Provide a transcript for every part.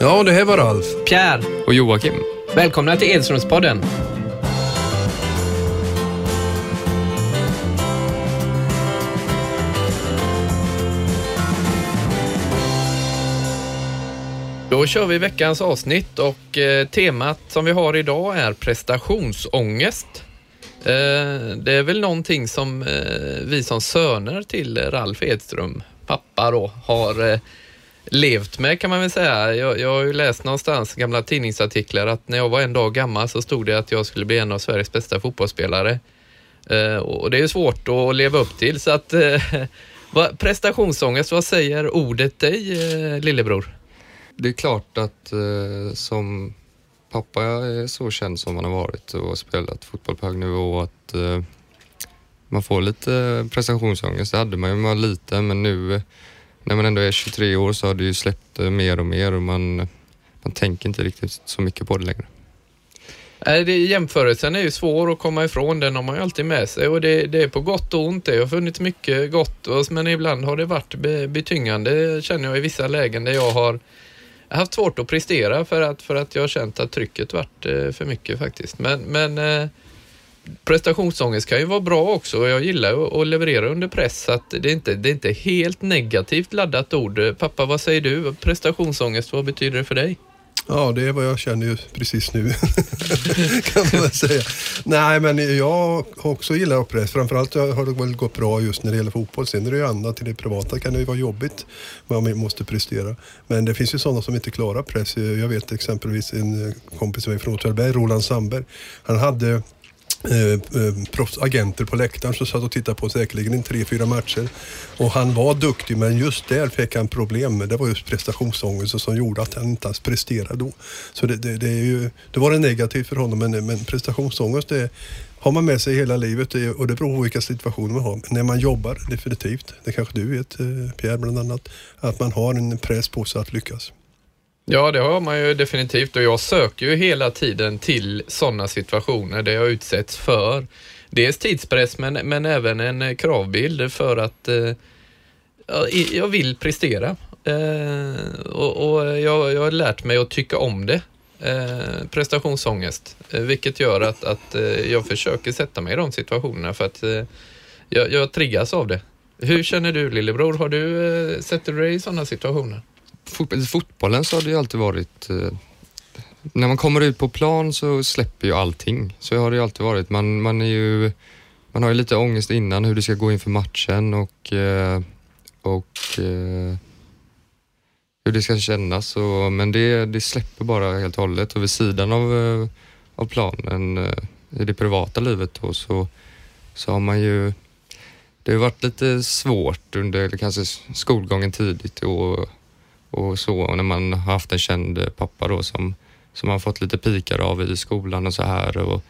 Ja, det här var Ralf. Pierre, Och Joakim. välkomna till Edströmspodden. Då kör vi veckans avsnitt och eh, temat som vi har idag är prestationsångest. Eh, det är väl någonting som eh, vi som söner till Ralf Edström, pappa då, har levt med kan man väl säga. Jag, jag har ju läst någonstans gamla tidningsartiklar att när jag var en dag gammal så stod det att jag skulle bli en av Sveriges bästa fotbollsspelare. Eh, och det är ju svårt att leva upp till så att eh, vad, prestationsångest, vad säger ordet dig eh, lillebror? Det är klart att eh, som pappa är så känd som han har varit och spelat fotboll på hög nivå att eh, man får lite prestationsångest. Det hade man ju när man var liten men nu eh, när man ändå är 23 år så har det ju släppt eh, mer och mer och man, man tänker inte riktigt så mycket på det längre. Nej, det, jämförelsen är ju svår att komma ifrån, den har man ju alltid med sig och det, det är på gott och ont. Det har funnits mycket gott men ibland har det varit be, betyngande känner jag i vissa lägen där jag har haft svårt att prestera för att, för att jag har känt att trycket varit eh, för mycket faktiskt. Men, men eh, prestationsångest kan ju vara bra också och jag gillar ju att leverera under press så att det är inte det är inte helt negativt laddat ord. Pappa, vad säger du? Prestationsångest, vad betyder det för dig? Ja, det är vad jag känner ju precis nu. kan man säga. Nej, men jag har också gillat press. Framförallt har det väl gått bra just när det gäller fotboll. Sen är det ju annat. I det privata kan det ju vara jobbigt. Man måste prestera. Men det finns ju sådana som inte klarar press. Jag vet exempelvis en kompis som är från Åtvidaberg, Roland Sandberg. Han hade Eh, eh, proffsagenter på läktaren som satt och tittade på säkerligen i tre, fyra matcher. Och han var duktig men just där fick han problem med, det var just prestationsångest som gjorde att han inte ens presterade då. Så det, det, det, är ju, det var det negativt för honom men, men prestationsångest det har man med sig hela livet och det beror på vilka situationer man har. Men när man jobbar, definitivt, det kanske du vet eh, Pierre bland annat, att man har en press på sig att lyckas. Ja, det har man ju definitivt och jag söker ju hela tiden till sådana situationer där jag utsätts för dels tidspress men, men även en kravbild för att eh, jag vill prestera. Eh, och och jag, jag har lärt mig att tycka om det. Eh, prestationsångest, eh, vilket gör att, att eh, jag försöker sätta mig i de situationerna för att eh, jag, jag triggas av det. Hur känner du lillebror? Har du, eh, sätter du dig i sådana situationer? Fot- I fotbollen så har det ju alltid varit eh, när man kommer ut på plan så släpper ju allting. Så har det ju alltid varit. Man, man, är ju, man har ju lite ångest innan hur det ska gå inför matchen och, eh, och eh, hur det ska kännas. Och, men det, det släpper bara helt och hållet och vid sidan av, eh, av planen eh, i det privata livet då, så, så har man ju det har varit lite svårt under kanske skolgången tidigt och, och så när man har haft en känd pappa då som, som man fått lite pikar av i skolan och så här och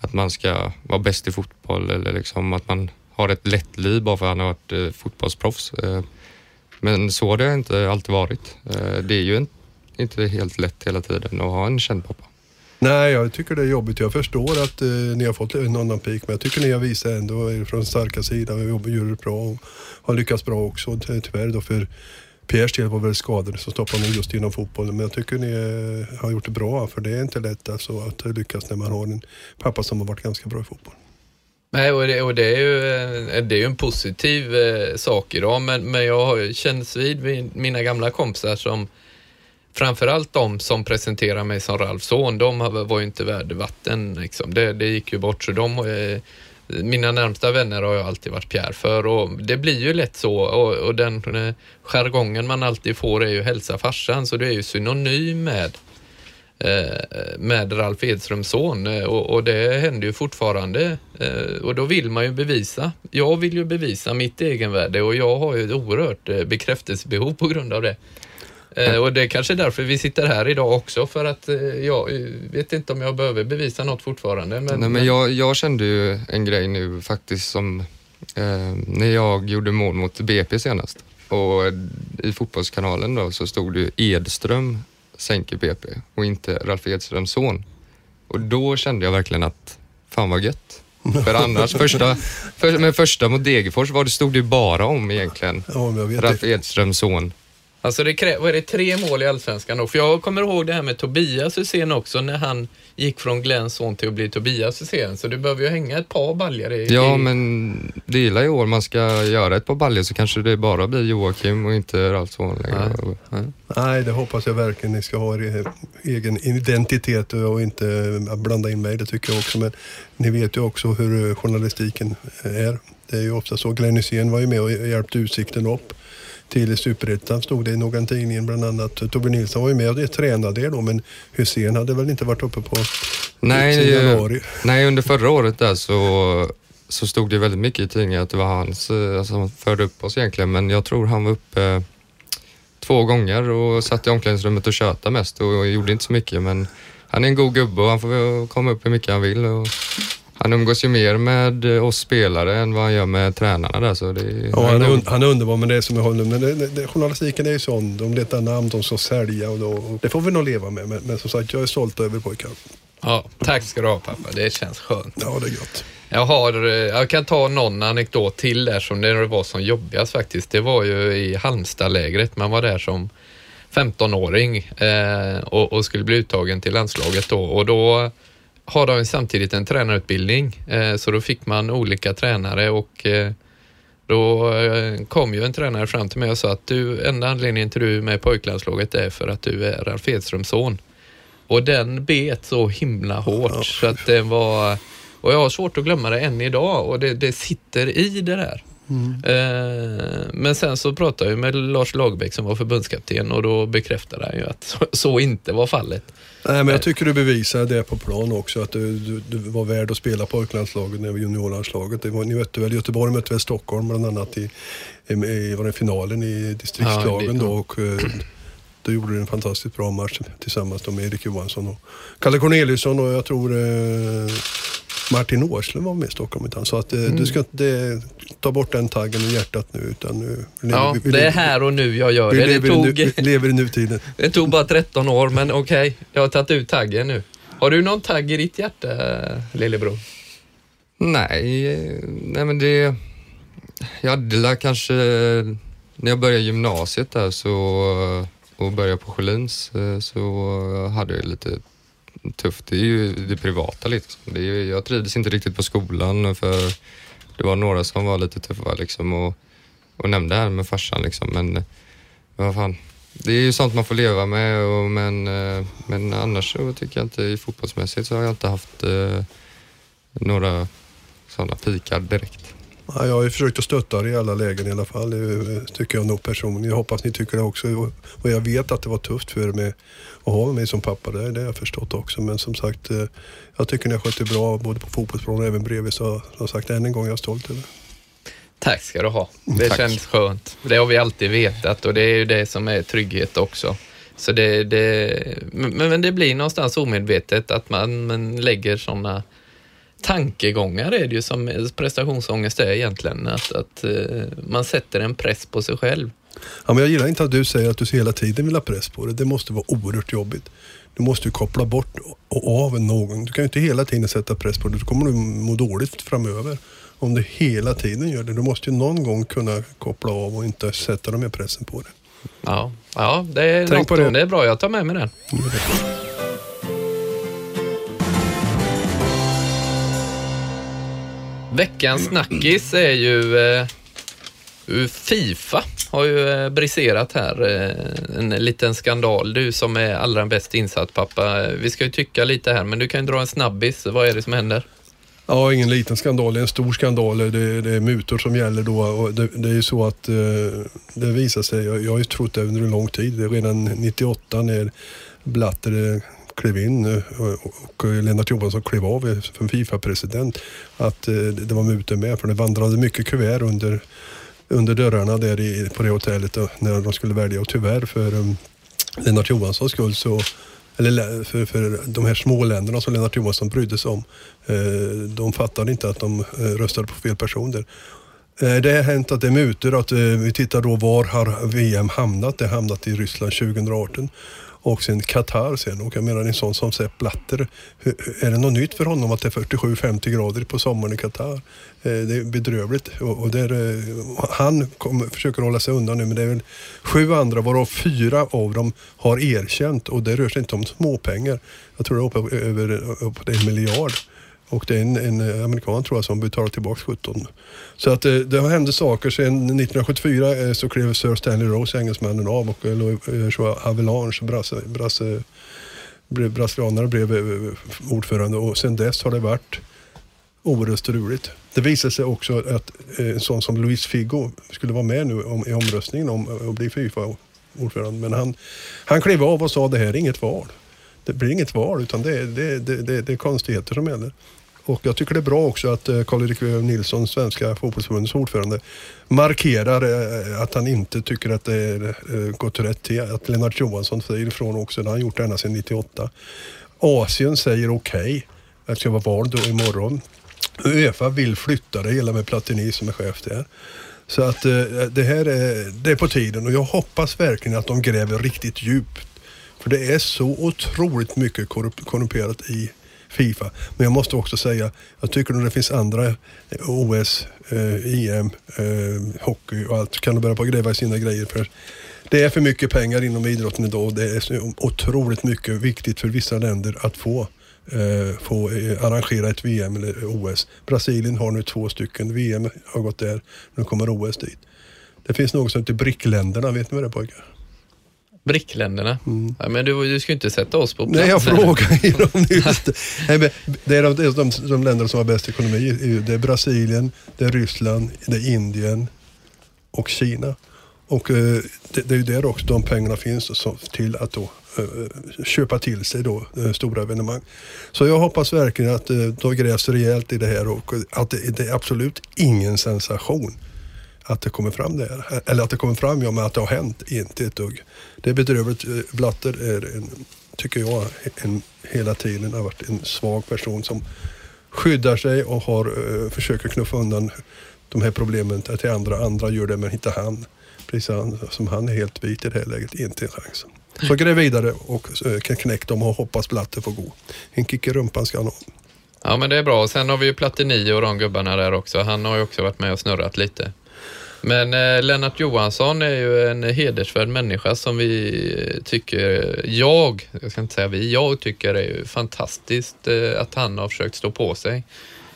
att man ska vara bäst i fotboll eller liksom att man har ett lätt liv bara för att han har varit eh, fotbollsproffs. Eh, men så har det inte alltid varit. Eh, det är ju en, inte helt lätt hela tiden att ha en känd pappa. Nej, jag tycker det är jobbigt. Jag förstår att eh, ni har fått en annan pik, men jag tycker ni har visat ändå er från starka sidan och jobbar gör det bra och har lyckats bra också. Ty- Tyvärr då för Piers del var väl skadade så stoppade ni just inom fotbollen. Men jag tycker ni eh, har gjort det bra för det är inte lätt alltså, att lyckas när man har en pappa som har varit ganska bra i fotboll. Nej, och det, och det är ju, eh, det är ju en positiv eh, sak idag, men, men jag har ju känns vid mina gamla kompisar som framförallt de som presenterar mig som Ralfs son, de var ju inte värd vatten. Liksom. Det, det gick ju bort, så de, eh, mina närmsta vänner har jag alltid varit Pierre för och det blir ju lätt så och, och den eh, jargongen man alltid får är ju hälsa farsan, så det är ju synonym med eh, med Ralf Edströms son eh, och, och det händer ju fortfarande eh, och då vill man ju bevisa. Jag vill ju bevisa mitt egenvärde och jag har ju ett oerhört bekräftelsebehov på grund av det. Eh, Och det är kanske därför vi sitter här idag också för att eh, jag eh, vet inte om jag behöver bevisa något fortfarande. Men, Nej, men jag, jag kände ju en grej nu faktiskt som eh, när jag gjorde mål mot BP senast och i Fotbollskanalen då så stod det ju Edström sänker BP och inte Ralf Edströms son. Och då kände jag verkligen att fan vad gött. För annars, första, för, men första mot Degerfors var det, stod det ju bara om egentligen Ja, men jag vet Ralf. Edströms son. Alltså det krä- vad är det, tre mål i Allsvenskan då? För jag kommer ihåg det här med Tobias Hysén också när han gick från Glenns son till att bli Tobias Hysén. Så du behöver ju hänga ett par baljor i... Ja, i... men det gillar i år man ska göra ett par baljor så kanske det bara blir Joakim och inte Ralf Svahn längre. Ja. Nej, det hoppas jag verkligen. Ni ska ha er egen identitet och inte blanda in mig. Det tycker jag också. Men ni vet ju också hur journalistiken är. Det är ju ofta så. Glenn Hysén var ju med och hjälpte Utsikten upp till Superettan stod det i någon tidning bland annat. Tobbe Nilsson var ju med och tränade det då men Hussein hade väl inte varit uppe på Nej, januari. nej, under förra året där så, så stod det väldigt mycket i tidningen att det var hans eh, alltså, som förde upp oss egentligen. Men jag tror han var uppe två gånger och satt i omklädningsrummet och tjötade mest och gjorde inte så mycket. Men han är en god gubbe och han får komma upp hur mycket han vill. Och han umgås ju mer med eh, oss spelare än vad han gör med tränarna där. Så det, Ja, han, är, un- han är underbar men det är som jag håller men det, det, det, journalistiken är ju sån. De letar namn, de ska sälja och, då, och det får vi nog leva med. Men, men som sagt, jag är stolt över pojkar. Ja, tack ska du ha pappa, det känns skönt. Ja, det är gott. Jag, har, eh, jag kan ta någon anekdot till där som det var som jobbigast faktiskt. Det var ju i Halmstadlägret. Man var där som 15-åring eh, och, och skulle bli uttagen till landslaget då. Och då har de samtidigt en tränarutbildning. Eh, så då fick man olika tränare och eh, då eh, kom ju en tränare fram till mig och sa att du, enda anledningen till du är med i pojklandslaget är för att du är Ralf Edströms son. Och den bet så himla hårt så att det var och jag har svårt att glömma det än idag och det, det sitter i det där. Eh, men sen så pratade jag med Lars Lagerbäck som var förbundskapten och då bekräftade han ju att så, så inte var fallet. Nej, men jag tycker du bevisar det på plan också. Att du, du, du var värd att spela pojklandslaget, när juniorlandslaget. Det var, ni mötte väl, Göteborg mötte väl Stockholm bland annat i, i, i var det finalen i distriktslagen Ja, då. Och, eh, då gjorde du en fantastiskt bra match tillsammans med Erik Johansson och Kalle Corneliusson och jag tror eh, Martin Åslund var med i Stockholm. Utan, så att eh, du ska inte ta bort den taggen i hjärtat nu. Utan nu lever Ja, vi- vi det är här och nu jag gör vi det. Det lever, i tog, nu, vi lever i nutiden. det tog bara 13 år men okej, jag har tagit ut taggen nu. Har du någon tagg i ditt hjärta, lillebror? Nej, eh, nej men det... Jag hade väl kanske... När jag började gymnasiet där så, och började på Sjölins eh, så hade jag lite tufft. Det är ju det privata liksom. Det är, jag trivdes inte riktigt på skolan för det var några som var lite tuffa liksom och, och nämnde det här med farsan liksom. Men eh, vad fan. Det är ju sånt man får leva med och, men, eh, men annars så tycker jag inte i fotbollsmässigt så har jag inte haft eh, några sådana pikar direkt. Ja, jag har ju försökt att stötta er i alla lägen i alla fall. Det tycker jag nog personligen. Jag hoppas ni tycker det också. Och- jag vet att det var tufft för er med att ha mig som pappa. Det, det har jag förstått också. Men som sagt, eh, jag tycker ni har skött det bra både på fotbollsplan och även bredvid. Så som sagt, än en gång är jag stolt över. Tack ska du ha. Det Tack. känns skönt. Det har vi alltid vetat och det är ju det som är trygghet också. Så det, det, men, men det blir någonstans omedvetet att man, man lägger sådana tankegångar är det ju som prestationsångest är egentligen. Att, att eh, man sätter en press på sig själv. Ja, men jag gillar inte att du säger att du hela tiden vill ha press på dig. Det måste vara oerhört jobbigt. Du måste ju koppla bort och av någon. Du kan ju inte hela tiden sätta press på dig. Då kommer du må dåligt framöver. Om du hela tiden gör det. Du måste ju någon gång kunna koppla av och inte sätta de här pressen på dig. Ja, ja det, är Tänk något, på det. det är bra. Jag tar med mig den. Veckans snackis är ju eh, Fifa har ju eh, briserat här. Eh, en liten skandal. Du som är allra bäst insatt pappa. Vi ska ju tycka lite här, men du kan ju dra en snabbis. Vad är det som händer? Ja, ingen liten skandal. Det är en stor skandal. Det, det är mutor som gäller då. Och det, det är ju så att eh, det visar sig. Jag, jag har ju trott det under en lång tid. Det är redan 98 när Blatter eh, klev in eh, och, Lennart Johansson klev av som Fifa-president. Att eh, det var mutor med. För det vandrade mycket kuvert under, under dörrarna där i, på det hotellet när de skulle välja. Och tyvärr för um, Lennart Johanssons skull så eller för, för de här småländerna som Lennart Johansson brydde sig om. De fattade inte att de röstade på fel personer. Det har hänt att det är mutor. Att, vi tittar då var har VM hamnat? Det har hamnat i Ryssland 2018 och sen Qatar sen. Och jag menar en sån som Sepp Blatter. Är det något nytt för honom att det är 47-50 grader på sommaren i Qatar? Eh, det är bedrövligt. Och, och där, eh, han kommer, försöker hålla sig undan nu men det är väl sju andra varav fyra av dem har erkänt och det rör sig inte om småpengar. Jag tror det är uppe över uppåt en miljard. Och det är en, en eh, amerikan tror jag som betalar tillbaka 17. Så att det, det har hänt saker. Sedan 1974 eh, så klev Sir Stanley Rose, engelsmannen, av och Joshua Avalanche, brasse, brasse, brasilianare, blev ordförande och sedan dess har det varit oerhört struligt. Det visade sig också att en sån som Luis Figo skulle vara med nu om, i omröstningen om att bli Fifa-ordförande. Men han, han klev av och sa det här är inget val. Det blir inget val utan det, är- det, det, det, det är konstigheter som gäller. Och jag tycker det är bra också att eh, Karl-Erik Nilsson, svenska fotbollsförbundets ordförande, markerar eh, att han inte tycker att det är eh, gått rätt till. Att Lennart Johansson säger ifrån också, det har han gjort ända sedan 98. Asien säger okej, det ska vara val då imorgon. Uefa vill flytta det hela med Platini som är chef där. Så att det här är, det är på tiden och jag hoppas verkligen att de gräver riktigt djupt. För det är så otroligt mycket korrup- korrumperat i Fifa. Men jag måste också säga, jag tycker att det finns andra OS, eh, EM, eh, eh, hockey och allt. Kan de börja på att gräva i sina grejer. För det är för mycket pengar inom idrotten idag och det är så otroligt mycket viktigt för vissa länder att få, eh, få eh, arrangera ett VM eller OS. Brasilien har nu två stycken. VM har gått där, nu kommer OS dit. Det finns något som heter BRIC-länderna, vet ni vad det är pojkar? Brickländerna. Ja, men du, du ska ju inte sätta oss på plats. Nej, jag frågar ju dem just det. Nej, men Det är de, det de, de länder som har bäst ekonomi. Det är Brasilien, det är Ryssland, det är Indien och Kina. Och eh, det, det är ju där också de pengarna finns så, till att då eh, köpa till sig då eh, stora evenemang. Så jag hoppas verkligen att eh, de grävs rejält i det här och att det, det är absolut ingen sensation att det kommer fram det här. Eller att det kommer fram, ja men att det har hänt, inte ett dugg. Det är bedrövligt. Eh, Blatter är, en, tycker jag, en, hela tiden har varit en svag person som skyddar sig och har, eh, försöker knuffa undan de här problemen till andra. Andra gör det men inte han. Precis han, som han är helt vit i det här läget, inte en chans. Så gräv vidare och eh, kan knäcka dem och hoppas Blatter får gå. En kick i rumpan ska han ha. Ja, men det är bra. Sen har vi ju Platini och de gubbarna där också. Han har ju också varit med och snurrat lite. Men eh, Lennart Johansson är ju en hedersvärd människa som vi tycker, jag, jag ska inte säga vi, jag tycker är ju fantastiskt eh, att han har försökt stå på sig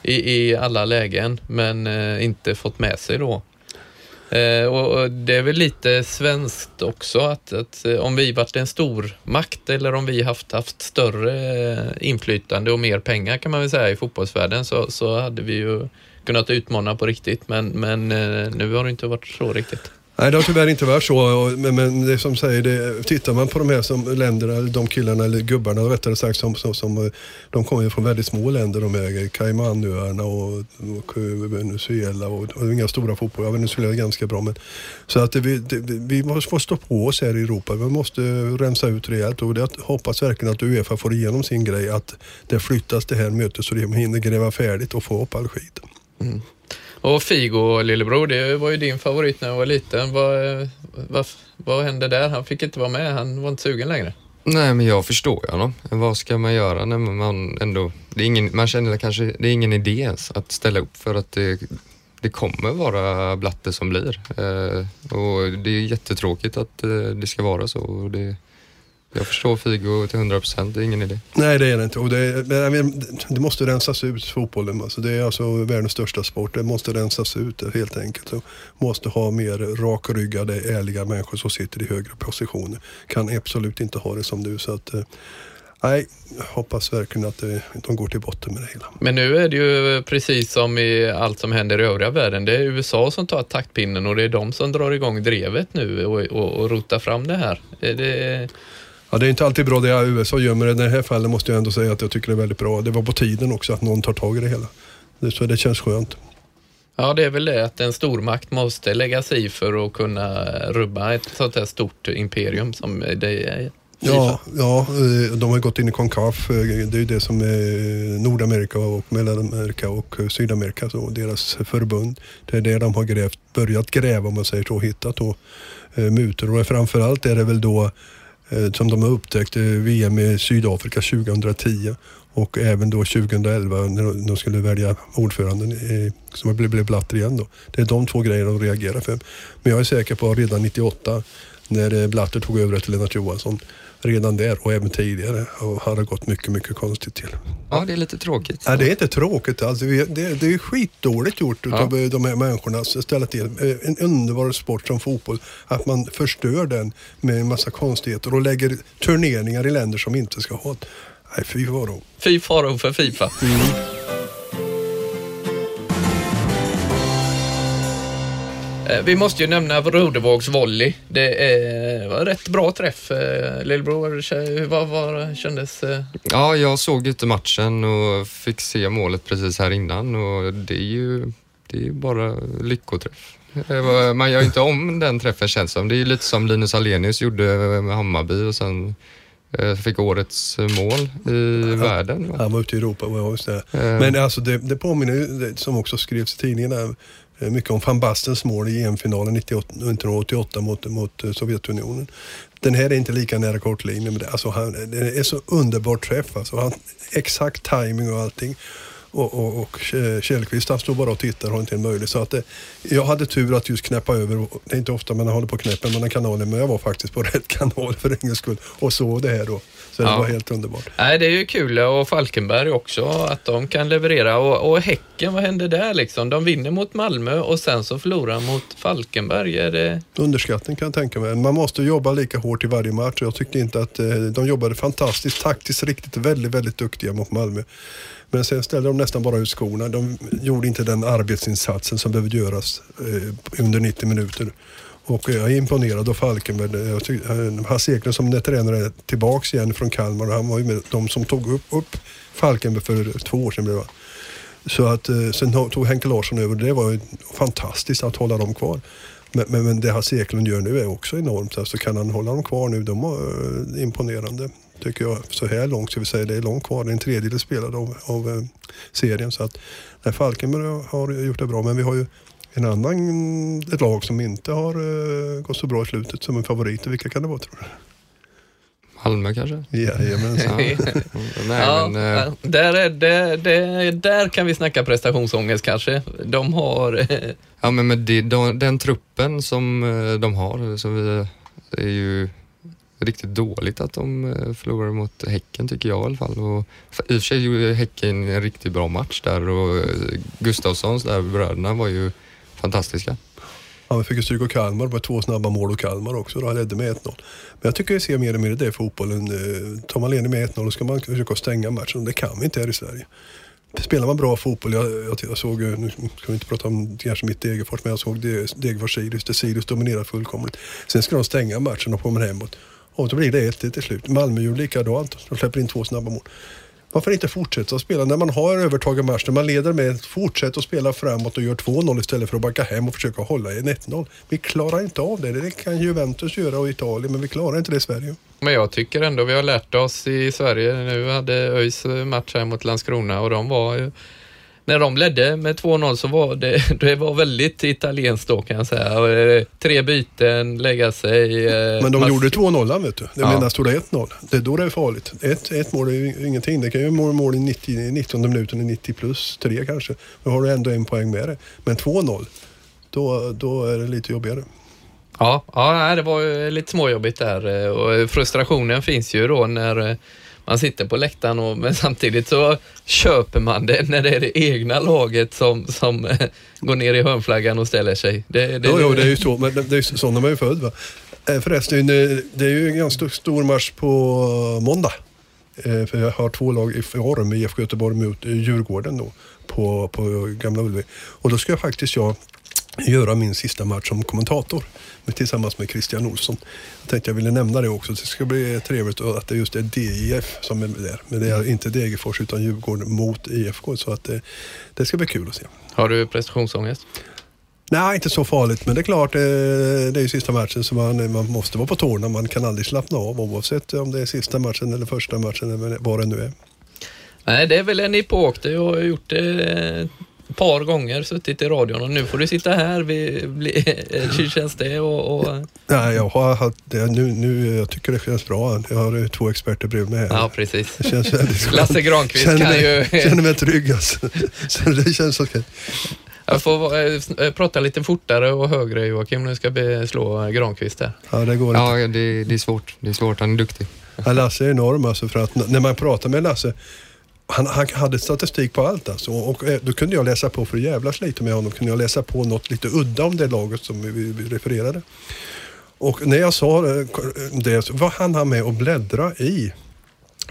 i, i alla lägen men eh, inte fått med sig då. Eh, och, och det är väl lite svenskt också att, att eh, om vi varit en stor makt eller om vi haft, haft större eh, inflytande och mer pengar kan man väl säga i fotbollsvärlden så, så hade vi ju kunnat utmana på riktigt men, men eh, nu har det inte varit så riktigt. Nej, det har tyvärr inte varit så. Men, men det som säger, det, tittar man på de här som länderna, de killarna, eller gubbarna rättare sagt, som, som, som, eh, de kommer ju från väldigt små länder. De äger. Caymanöarna och, och Venezuela och, och inga stora fotboll. Ja, Venezuela är ganska bra. Men, så att det, vi, det, vi måste få stå på oss här i Europa. Vi måste rensa ut rejält och det hoppas verkligen att Uefa får igenom sin grej. Att det flyttas det här mötet så de hinner gräva färdigt och få upp all skit. Mm. Och Figo, lillebror, det var ju din favorit när jag var liten. Vad, vad, vad hände där? Han fick inte vara med, han var inte sugen längre. Nej, men jag förstår ju honom. Vad ska man göra när man ändå... Det är ingen, man känner kanske det är ingen idé ens att ställa upp för att det, det kommer vara Blatte som blir. Eh, och det är jättetråkigt att eh, det ska vara så. Och det, jag förstår Figo till 100 procent, det är ingen idé. Nej det är det inte. Och det, är- det måste rensas ut fotbollen. Alltså, det är alltså världens största sport. Det måste rensas ut helt enkelt. Och måste ha mer rakryggade, ärliga människor som sitter i högre positioner. Kan absolut inte ha det som du. Så att, eh, nej, jag hoppas verkligen att det, de går till botten med det hela. Men nu är det ju precis som i allt som händer i övriga världen. Det är USA som tar taktpinnen och det är de som drar igång drevet nu och, och, och rotar fram det här. Är det, Ja, det är inte alltid bra det USA gör, men i det här fallet måste jag ändå säga att jag tycker det är väldigt bra. Det var på tiden också att någon tar tag i det hela. Så det känns skönt. ja, det är väl det att en stormakt måste lägga sig i för att kunna rubba ett sånt här stort imperium som det är. Ja, ja, eh, de har gått in i CONCAF. eh, Det är ju det som är Nordamerika och Mellanamerika och Sydamerika, så deras förbund. Det är det de har grävt, börjat gräva om man säger så, hittat då eh, mutor. Och framförallt är det väl då Eh, som de har upptäckt VM i Sydafrika 2010 och även då 2011 när de skulle välja ordföranden som blev, Blatter igen då. Det är de två grejerna de reagerar för. Men jag är säker på att redan 98 när eh, Blatter tog över efter Lennart Johansson redan där och även tidigare och hade gått mycket, mycket konstigt till. Ja, det är lite tråkigt. Ja, det är inte tråkigt alls. Det, det är skitdåligt gjort ja. av de här människorna. Ställa till en underbar sport som fotboll. Att man förstör den med en massa konstigheter och lägger turneringar i länder som inte ska ha det. Nej, fy faro. Fy faro för Fifa. Mm. Vi måste ju nämna Rodevågs volley. Det var rätt bra träff. Eh, lillebror, hur vad, vad kändes? Eh? Ja, jag såg inte matchen och fick se målet precis här innan och det är ju, det är bara lyckoträff. Man gör inte om den träffen känns som. Det är lite som Linus Alenius gjorde med Hammarby och sen fick årets mål i ja, världen. Han var ute i Europa, just det. Men alltså det, det påminner, som också skrevs i tidningen, Eh, Eh, mycket om van Bastens mål i EM-finalen 1988 mot, mot eh, Sovjetunionen. Den här är inte lika nära kortlinjen, men det, alltså han, det är så underbart träff. Alltså han, exakt timing och allting. Och, och, och eh, Källqvist han står bara och tittar och har inte en möjlighet. Så att det, jag hade tur att just knäppa över. Det är inte ofta man håller på och knäpper mellan kanalen men jag var faktiskt på rätt kanal för en skull och såg det här då. Så det ja. var helt underbart. Nej, det är ju kul och Falkenberg också att de kan leverera. Och, och Häcken, vad hände där liksom? De vinner mot Malmö och sen så förlorar mot Falkenberg. Är det... Underskattning kan jag tänka mig. Man måste jobba lika hårt i varje match. Jag tyckte inte att eh, de jobbade fantastiskt taktiskt riktigt väldigt, väldigt duktiga mot Malmö. Men sen ställde de nästan bara ut skorna. De gjorde inte den arbetsinsatsen som behövde göras eh, under 90 minuter. Och jag är imponerad av Falkenberg. Jag eh, Hasse Eklund som är tränare är tillbaks igen från Kalmar och han var ju med de som tog upp, upp Falkenberg för två år sedan. Blev det. Så att, eh, sen tog Henke Larsson över det var ju fantastiskt att hålla dem kvar. Men, men, men det Hasse Eklund gör nu är också enormt. Alltså kan han hålla dem kvar nu, de är eh, imponerande tycker jag. Så här långt, ska vi säga, det är långt kvar. Det är en tredjedel spelad av, av eh, serien. Så att, nej, Falkenberg har gjort det bra, men vi har ju en annan, ett lag som inte har uh, gått så bra i slutet som en favorit. Vilka kan det vara tror du? Malmö kanske? Jajamensan. Nej, ja, men, där, är, kan vi snacka prestationsångest kanske. De har... ja, men med det, de, den truppen som de har så vi, är ju riktigt dåligt att de eh, förlorade mot Häcken tycker jag i alla fall. Och, I och för sig gjorde Häcken en riktigt bra match där och eh, Gustafssons där bröderna var ju fantastiska. Ja, vi fick ju stryk av Kalmar, det var två snabba mål och Kalmar också. Då ledde med 1-0. Men jag tycker vi ser mer och mer det i fotbollen. Eh, tar man ledning med 1-0 då ska man försöka stänga matchen. Det kan vi inte här i Sverige. Spelar man bra fotboll, jag, jag, jag såg, nu ska vi inte prata om kanske mitt Degerfors, men jag såg Degerfors-Sirius, där Sirius dominerar fullkomligt. Sen ska de stänga matchen och kommer hemåt. Och då blir det 1-1 till slut. Malmö gjorde likadant. De släpper in två snabba mål. Varför inte fortsätta spela när man har övertag i matchen, när man leder med, fortsätt att spela framåt och gör 2-0 istället för att backa hem och försöka hålla en 1-0. Vi klarar inte av det. Det kan Juventus göra och Italien, men vi klarar inte det i Sverige. Men jag tycker ändå vi har lärt oss i Sverige. Nu hade ÖIS match här mot Landskrona och de var ju när de ledde med 2-0 så var det, det var väldigt italienskt då kan jag säga. Tre byten, lägga sig. Eh, Men de mask... gjorde 2-0 vet du. Det ja. menar, stod det 1-0, det är då det är farligt. Ett, ett mål är ju ingenting. Det kan ju vara mål i 90, 90 minuten i 90 plus 3 kanske. Då har du ändå en poäng med det. Men 2-0, då, då är det lite jobbigare. Ja, ja, det var lite småjobbigt där eh, och frustrationen finns ju då när man sitter på läktaren och, men samtidigt så köper man det när det är det egna laget som, som eh, går ner i hörnflaggan och ställer sig. Det, det, jo, jo, det är ju så, men det är så när man är född. Va? Eh, förresten, det är ju en ganska stor match på måndag. Eh, för jag har två lag i form, IFK Göteborg mot Djurgården då, på, på Gamla Ullevi. Och då ska jag faktiskt jag göra min sista match som kommentator tillsammans med Christian Olsson. Jag tänkte jag ville nämna det också. Det ska bli trevligt att det just är DIF som är där. Men det är inte Degerfors utan Djurgården mot IFK. Så att det, det ska bli kul att se. Har du prestationsångest? Nej, inte så farligt. Men det är klart, eh, det är ju sista matchen så man, man måste vara på tårna. Man kan aldrig slappna av oavsett om det är sista matchen eller första matchen eller vad det nu är. Nej, det är väl en epok. Det har gjort det par gånger suttit i radion och nu får du sitta här. Vi, bli, hur känns det? Och, och... Nej, jag har haft det nu, nu, jag tycker det känns bra. Jag har två experter bredvid mig. Ja, precis. Det känns väldigt skönt. Lasse Granqvist känner kan mig, ju... känner mig trygg alltså. Så det känns okej. Jag får eh, prata lite fortare och högre Joakim. Nu ska vi slå Granqvist här. Ja, det går inte. Ja, det, det är svårt. Det är svårt. Han är duktig. Ja, Lasse är enorm alltså för att när man pratar med Lasse han, han hade statistik på allt alltså. Och eh, då kunde jag läsa på, för att jävlas lite med honom, kunde jag läsa på något lite udda om det laget som vi, vi, refererade. Och när jag sa eh, det så var han med och bläddra i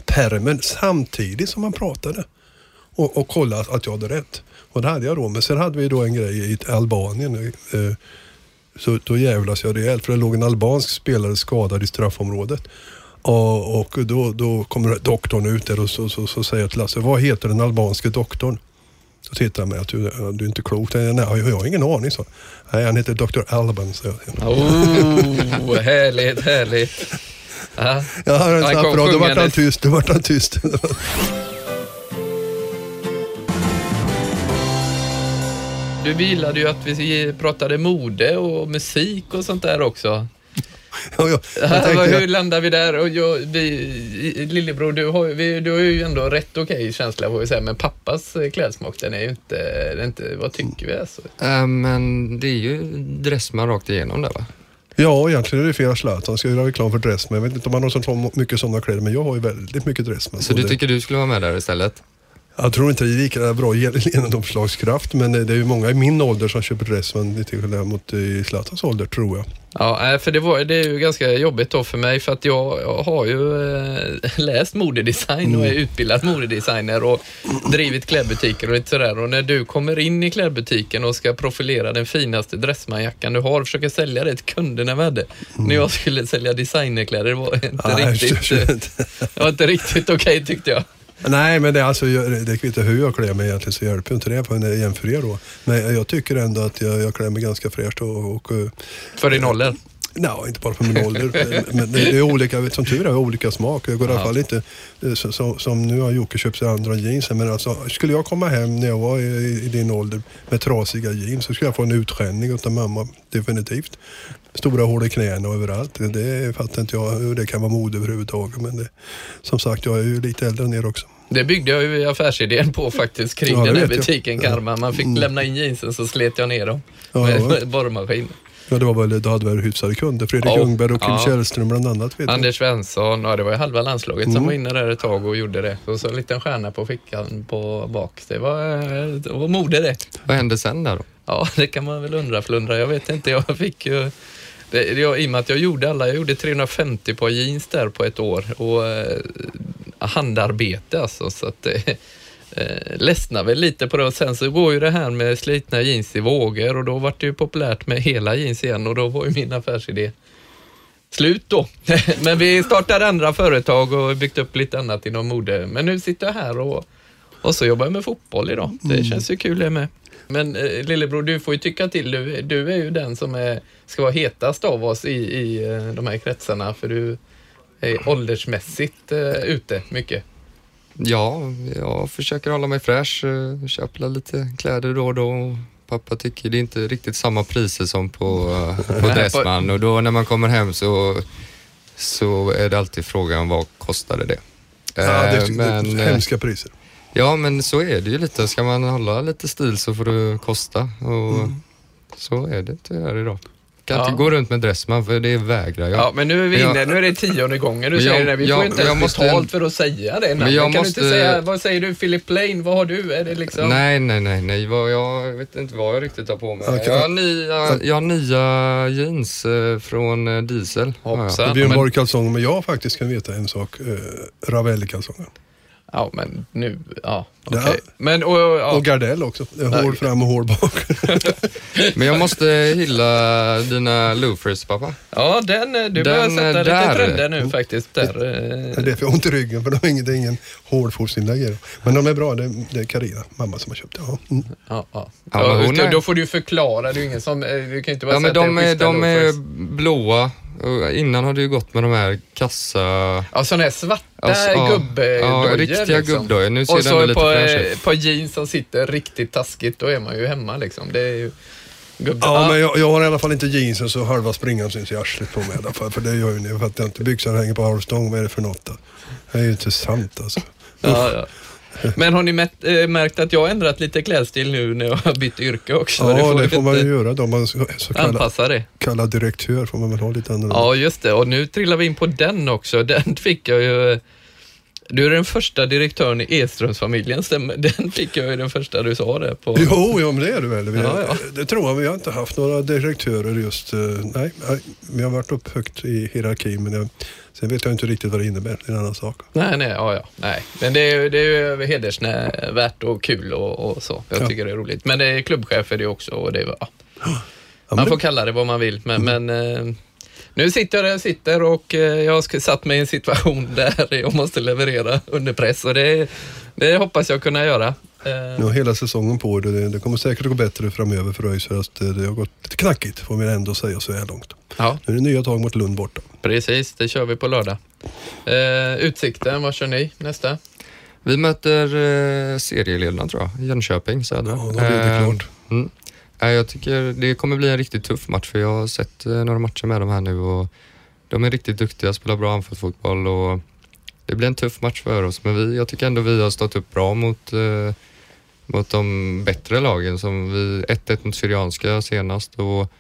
permen samtidigt som han pratade. Och, och kolla att jag hade rätt. Och det hade jag då. Men sen hade vi då en grej i Albanien. Eh, eh så då jävlas jag rejält för det låg en albansk spelare skadad i straffområdet. Och, och då, då kommer doktorn ut där och så, så, så säger jag till Lasse, vad heter den albanske doktorn? Så tittar han med att du, du är inte klok. Nej, jag har ingen aning, så. Nej, han heter Dr. Alban, så jag. Oh, härligt, härligt. Ja. Ja, han Han kom bra, då vart han tyst. Då vart han tyst. Du gillade ju att vi pratade mode och musik och sånt där också. Jag, jag tänkte, hur landar vi där? Och jag, vi, lillebror, du har, ju- vi, du har ju ändå rätt okej känsla får vi säga, men pappas eh, klädsmak den är ju inte, den är inte vad tycker vi alltså? Äh, men det är ju Dressman rakt igenom där va? ja, egentligen är det fel Zlatan. Han ska göra reklam för Dressman. Jag vet inte om han har så så mycket sådana kläder, men jag har ju väldigt mycket Dressman. Så Och du det- tycker du skulle vara med där istället? Jag tror inte det är lika bra genomslagskraft, men det är ju många i min ålder som köper Dressman till skillnad mot eh, i Zlatans ålder, tror jag. Ja, för det, var, det är ju ganska jobbigt då för mig för att jag, jag har ju eh, läst modedesign och är utbildad modedesigner och drivit klädbutiker och lite sådär. Och när du kommer in i klädbutiken och ska profilera den finaste dressmanjackan du har och försöka sälja det till kunderna med det. När jag skulle sälja designerkläder, det var inte Nej, riktigt, eh, det var inte riktigt okej tyckte jag. Nej, men det, alltså, det kvittar hur jag klär mig egentligen så hjälper ju inte det på en jämför er då. Men jag tycker ändå att jag, jag klär mig ganska fräscht och, och eh, För din ålder. Nej, inte bara för min ålder. Men det är olika, som tur är, olika smak. Jag går i alla fall inte, eh, så, som nu har Jocke köpt sig andra jeans. Men alltså, skulle jag komma hem när jag var i, i din ålder med trasiga jeans så skulle jag få en utskällning av mamma. Definitivt. Stora hål i knäna och överallt. Det, fattar inte jag hur det kan vara mode överhuvudtaget. Men det, som sagt, jag är ju lite äldre än er också. Det byggde jag ju affärsidén på faktiskt kring Ja, den här jag. butiken Ja. Karma. Man fick Mm. lämna in jeansen så slet jag ner dem Ja, med, ja. borrmaskin. Ja, det var väl, du hade väl hyfsade kunder. Fredrik Ja. Ljungberg och Kim Ja. Källström bland annat. Vet. Anders Svensson, ja det var ju halva landslaget som Mm. var inne där ett tag och gjorde det. Och så en liten stjärna på fickan på bak. Det var, eh, det var mode det. Vad hände sen där då? Ja, det kan man väl undra flundra. Jag vet inte, jag fick ju... Det, jag, I och med att jag gjorde alla, jag gjorde 350 par jeans där på ett år och eh, handarbete alltså. Så att det eh, ledsnar väl lite på det. Och sen så går ju det här med slitna jeans i vågor och då var det ju populärt med hela jeans igen och då var ju min affärsidé slut då. Men vi startade andra företag och byggt upp lite annat inom mode. Men nu sitter jag här och, och så jobbar jag med fotboll idag. Det känns ju kul det med. Men eh, lillebror, du får ju tycka till. Du, du är ju den som är, ska vara hetast av oss i, i eh, de här kretsarna för du är åldersmässigt eh, ute mycket. Ja, jag försöker hålla mig fräsch. eh, Köper lite kläder då och då. Pappa tycker det är inte riktigt samma priser som på, eh, på Dressman och då när man kommer hem så, så är det alltid frågan vad kostade det? Ja, det är men, eh, hemska priser. ja, men så är det ju lite. Ska man hålla lite stil så får det kosta och Mm. så är det tyvärr idag. Kan Ja. inte gå runt med Dressman för det vägrar jag. Ja, men nu är vi inne, jag- nu är det tionde gången du jag- säger det. Vi får jag- inte ens jag måste- betalt för att säga det. Men Men jag kan du måste- inte säga, vad säger du Philip Plain, vad har du? Är det liksom... Nej, nej, nej, nej. Vad, jag vet inte vad jag riktigt har på mig. Okej. Jag, har nya, jag har nya jeans eh, från eh, Diesel. har jag. Hoppsan. Björn men- Borg-kalsonger, men jag faktiskt kan veta en sak. Eh, Ravelli-kalsonger. Ja, men nu, ja, Ja. okej. Men, och, ja. Och Gardell också. Det är Hål fram och hål bak. Men jag måste hylla dina loafers, pappa. Ja, den, eh, du Den, börjar sätta lite trender nu faktiskt. Där. Det eh. är därför jag har ont i ryggen, för de har ingen, det är ingen dem. Men de är bra, det är, det är Carina, mamma som har köpt det. Ja. Mm. Ja, ja. Ja, Ja, då, är- då får du förklara, det är ingen som, eh, du kan inte bara Ja, säga men att det de är, schyssta de är loafers. blåa och innan har det ju gått med de här kassa... Ja, sådana här svarta Alltså, ja, gubbdojor. ja, riktiga gubbdojor. Nu ser Och så lite på, eh, på jeans som sitter riktigt taskigt, då är man ju hemma liksom. Det är ju. Ja, men jag, jag har i alla fall inte jeansen så halva springan syns i arslet på mig i alla fall. För det gör ju ni. För att jag inte byxorna hänger på halvstång. Vad är det för något då? Det är ju inte sant alltså. ja, ja. Men har ni märkt, äh, märkt att jag har ändrat lite klädstil nu när jag har bytt yrke också? Ja, det vi får man ju göra då. Man så så Anpassa det. kallad direktör får man väl ha lite annorlunda. Ja, just det. Och nu trillar vi in på den också. Den fick jag ju... Du är den första direktören i Edströmsfamiljen, stämmer? Den fick jag ju den första du sa det på. Jo, ja, men det är det väl. Ja, ja. Det tror jag. Vi har inte haft några direktörer just. eh, nej, vi har varit upp högt i hierarkin. Men jag, sen vet jag inte riktigt vad det innebär. Det är en annan sak. Nej, nej, ja, ja, nej. Men det är det är hedersvärt och kul och, och så. Jag Ja. tycker det är roligt. Men det är klubbchef är det också och det är, ja. Man får kalla det vad man vill, men, men eh, nu sitter jag där jag sitter och eh, jag har satt mig i en situation där jag måste leverera under press och det, det hoppas jag kunna göra. Eh, nu har hela säsongen på det. Det- kommer säkert gå bättre framöver för ÖIS. för att eh, Det har gått lite knackigt får vi ändå säga så här långt. ja, Nu är det nya tag mot Lund borta. precis. Det kör vi på lördag. Eh, utsikten, vad kör ni nästa? Vi möter eh, serieledarna tror jag, Jönköping Södra. Ja, då blir det klart. Mm. Jag tycker det kommer bli en riktigt tuff match för jag har sett eh, några matcher med dem här nu och de är riktigt duktiga, spelar bra anfallsfotboll och det blir en tuff match för oss. Men vi, jag tycker ändå vi har stått upp bra mot, eh, mot de bättre lagen som vi 1-1 mot Syrianska senast och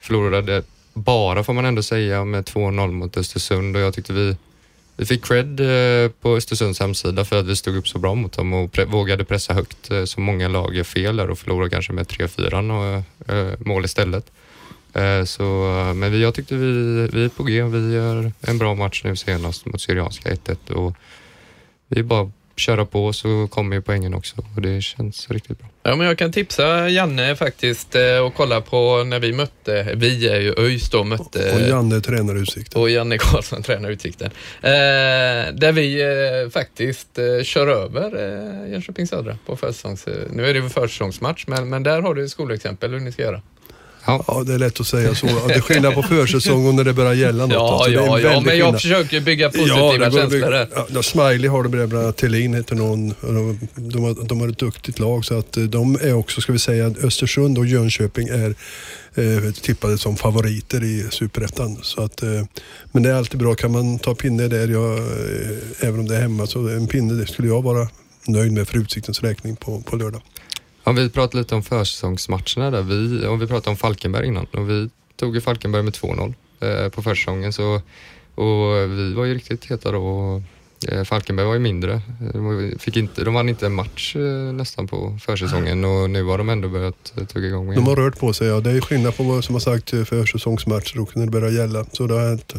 förlorade. Bara får man ändå säga med 2-0 mot Östersund och jag tyckte vi vi fick cred eh, på Östersunds hemsida för att vi stod upp så bra mot dem och pre- vågade pressa högt eh, så många lag gör fel där och förlorar kanske med 3-4 eh, mål istället. Så, men vi, jag tyckte vi, vi är på G. Vi gör en bra match nu senast mot Syrianska 1-1 och vi är bara köra på så kommer ju poängen också och det känns riktigt bra. Ja, men jag kan tipsa Janne faktiskt eh, och kolla på när vi mötte, vi är ju ÖIS då, mötte Och Janne tränar Utsikten. och Janne Karlsson tränar Utsikten. Eh, där vi eh, faktiskt eh, kör över eh, Jönköping Södra på försäsongs... Nu är det ju försäsongsmatch, men, men där har du skolexempel hur ni ska göra. Ja, Ja, det är lätt att säga så. Det är skillnad på försäsong och när det börjar gälla något. Ja, alltså, ja, ja, men jag skillnad. försöker bygga positiva Ja, känslor ja, Smiley har det bland annat, Thelin heter någon. De, de, har, de har ett duktigt lag så att eh, de är också, ska vi säga, Östersund och Jönköping är eh, tippade som favoriter i Superettan. Så att, eh, men det är alltid bra, kan man ta pinne där, jag, eh, även om det är hemma, så en pinne det skulle jag vara nöjd med för Utsiktens räkning på, på lördag. Ja, vi pratade lite om försäsongsmatcherna där. Vi, och vi pratade om Falkenberg innan och vi tog ju Falkenberg med 2-0 eh, på försäsongen. Så, och vi var ju riktigt heta då. Och, eh, Falkenberg var ju mindre. De, fick inte, de vann inte en match eh, nästan på försäsongen och nu har de ändå börjat eh, tugga igång igen. De har rört på sig, ja. Det är skillnad på vad som har sagt eh, försäsongsmatcher och när det börjar gälla. Så det har hänt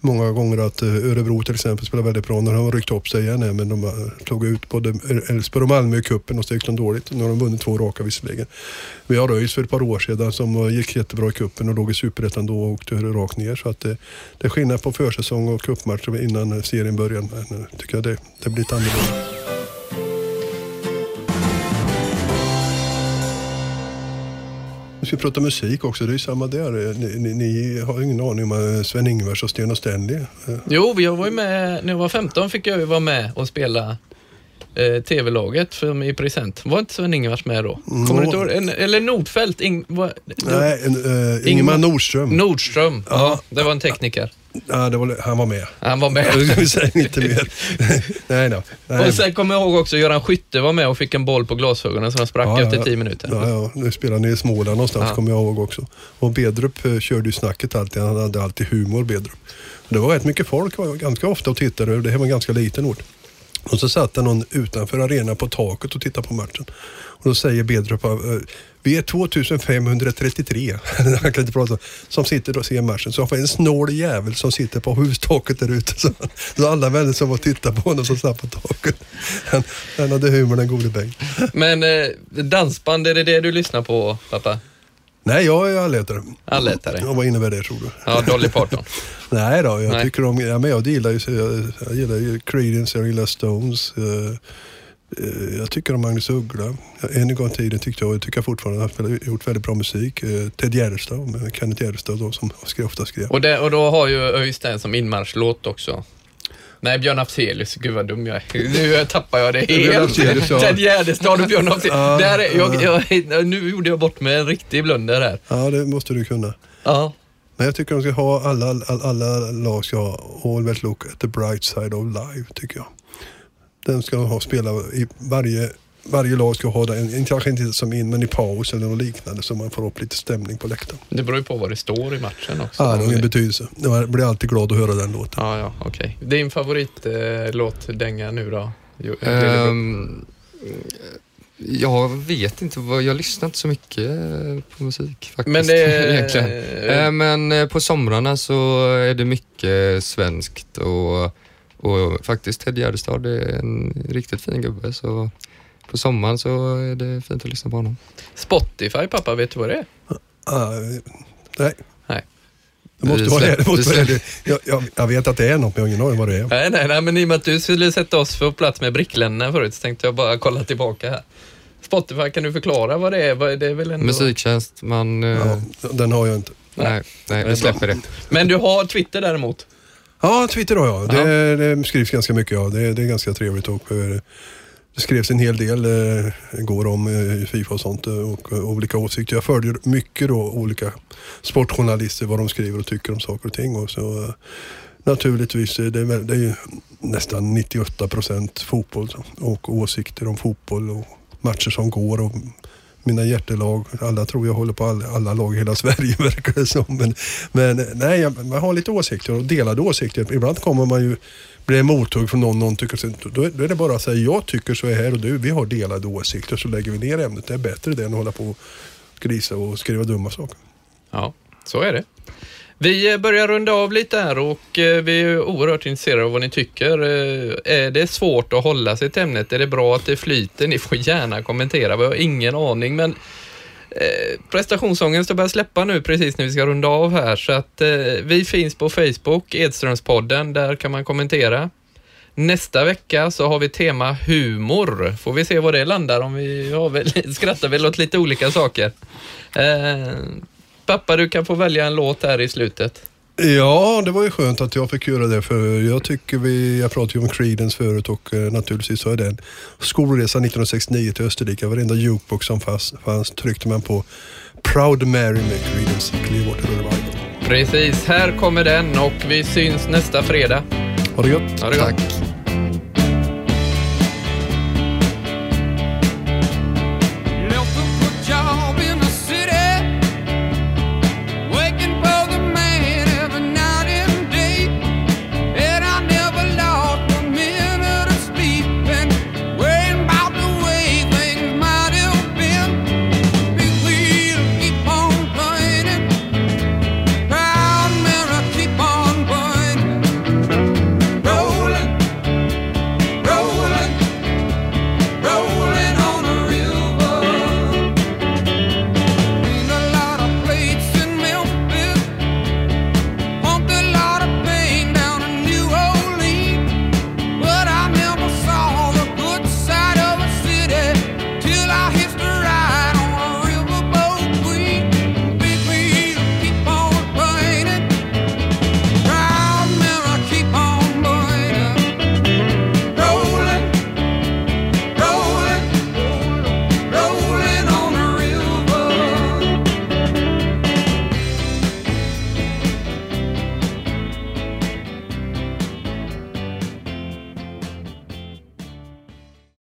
många gånger att eh, Örebro till exempel spelar väldigt bra när de har ryckt upp sig igen här, men de eh, tog ut både Elfsborg och Malmö i cupen och så gick de dåligt. Nu har de vunnit två raka visserligen. Vi har Röis för ett par år sedan som gick jättebra i cupen och låg i superettan då och åkte rakt ner. Så att det, det är skillnad på försäsong och cupmatcher innan serien börjar. Men, eh, tycker jag det, det blir lite annorlunda. Vi ska prata musik också, det är ju samma där. Ni, ni, ni har ingen aning om eh, Sven-Ingvars och Sten och Stanley. Eh, Jo, jag var ju med, när jag var 15 fick jag ju vara med och spela eh, tv-laget för i present. Var inte Sven-Ingvars med då? Kommer Nå- du inte eller Nordfeldt? Ing, var, Nej, en, uh, Ingemar Nordström. Nordström, ja. Ja. det var en tekniker. Ja, det var, han var med. Han var med. Vi säger inte mer. nej då. Nej. Och sen kommer jag ihåg också Göran Skytte var med och fick en boll på glasögonen så den sprack Ja, efter ja. 10 minuter. Ja, ja, nu spelar ni i Småland någonstans Ja. kommer jag ihåg också. Och Bedrup eh, körde ju snacket alltid, han hade alltid humor Bedrup. Det var rätt mycket folk var ganska ofta och tittade, det här var en ganska liten ort. Och så satt det någon utanför arenan på taket och tittade på matchen. Och då säger Bedrup, eh, vi är 2533, han kan inte prata, som sitter och ser matchen. Så han får en snål jävel som sitter på hustaket där ute. Så, så alla vänner som var och tittade på honom som satt på taket. Han, han hade humor den gode Bengt. Men eh, dansband, är det det du lyssnar på pappa? Nej, jag är allätare. Allätare? Ja, vad innebär det tror du? Ja, Dolly Parton. Nej då, jag Nej. tycker om, ja, men jag gillar ju, jag, jag gillar ju Creedence, jag gillar Stones. Eh, Jag tycker om Magnus Uggla. En gång i tiden tyckte jag, och tycker jag fortfarande, att han har gjort väldigt bra musik. Eh, Ted Gärdestad, Kenneth Gärdestad då, som skrev, ofta skrev. Och, det, och då har ju Öystein som inmarschlåt också. Nej, Björn Afzelius. Gud vad dum jag är. Nu tappar jag det helt. Ted Gärdestad och Björn Afzelius. Ja, Där är, jag, jag, nu gjorde jag bort med en riktig blunder här. Ja, det måste du kunna. Ja. Men jag tycker de ska ha, alla, alla, alla lag ska ha Always look at the bright side of life, tycker jag. Den ska ha spela i varje, varje lag ska ha den, inte- kanske inte som in, men i paus eller något liknande så man får upp lite stämning på läktaren. Det beror ju på vad det står i matchen också. Ja, det har ingen betydelse. Jag blir alltid glad att höra den låten. Ja, ja, okej. Din favoritlåt dänga nu då? Jo, Ehm, jag vet inte, vad, jag lyssnar inte så mycket på musik faktiskt. Men det egentligen. Eh, Men eh, på somrarna så är det mycket svenskt och, och faktiskt Ted Gärdestad är en riktigt fin gubbe så på sommaren så är det fint att lyssna på honom. Spotify, pappa, vet du vad det är? Ah, nej. Nej. Det måste vara det. måste vara det. Jag, jag, jag vet att det är något, men jag har ingen aning vad det är. Nej, nej, nej, men i och med att du skulle sätta oss på plats med brickländerna förut så tänkte jag bara kolla tillbaka här. Spotify, kan du förklara vad det är? Vad- Det är väl ändå... Musiktjänst, man... eh, Ja, den har jag inte. Nej, nej, Det är vi släpper det. Men du har Twitter däremot? Ja, Twitter har jag. Ja. Det, det skrivs ganska mycket. Ja. Det, det är ganska trevligt. Och, eh, det skrevs en hel del eh, igår om eh, Fifa och sånt och olika åsikter. Jag följer mycket då olika sportjournalister, vad de skriver och tycker om saker och ting. Och så, eh, naturligtvis, det är, det är nästan 98 procent fotboll och åsikter om fotboll och matcher som går. Och, mina hjärtelag, alla tror jag håller på alla, alla lag i hela Sverige verkar det som. Men, men nej, jag, man har lite åsikter och delade åsikter. Ibland kommer man ju bli mothugg från någon, någon tycker så- då, är- då är det bara att säga jag tycker så här och du, vi har delade åsikter så lägger vi ner ämnet. Det är bättre det än att hålla på och grisa och skriva dumma saker. Ja, så är det. Vi eh, börjar runda av lite här och eh, vi är oerhört intresserade av vad ni tycker. Eh, är det svårt att hålla sig till ämnet? Är det bra att det flyter? Ni får gärna kommentera. Vi har ingen aning, men eh, prestationsångest börjat släppa nu precis när vi ska runda av här. Så att eh, vi finns på Facebook, Edströmspodden. Där kan man kommentera. Nästa vecka så har vi tema humor. Får vi se var det landar om vi ja, väl, skrattar väl åt lite olika saker. Eh, pappa, du kan få välja en låt här i slutet. Ja, det var ju skönt att jag fick göra det för jag tycker vi, jag pratade ju om Creedence förut och eh, naturligtvis så är den skolresan 1969 till Österrike, varenda jukebox som fanns, fanns tryckte man på Proud Mary med Creedence Clearwater Revival. Precis, här kommer den och vi syns nästa fredag. Ha det gött! Ha det gott. Tack.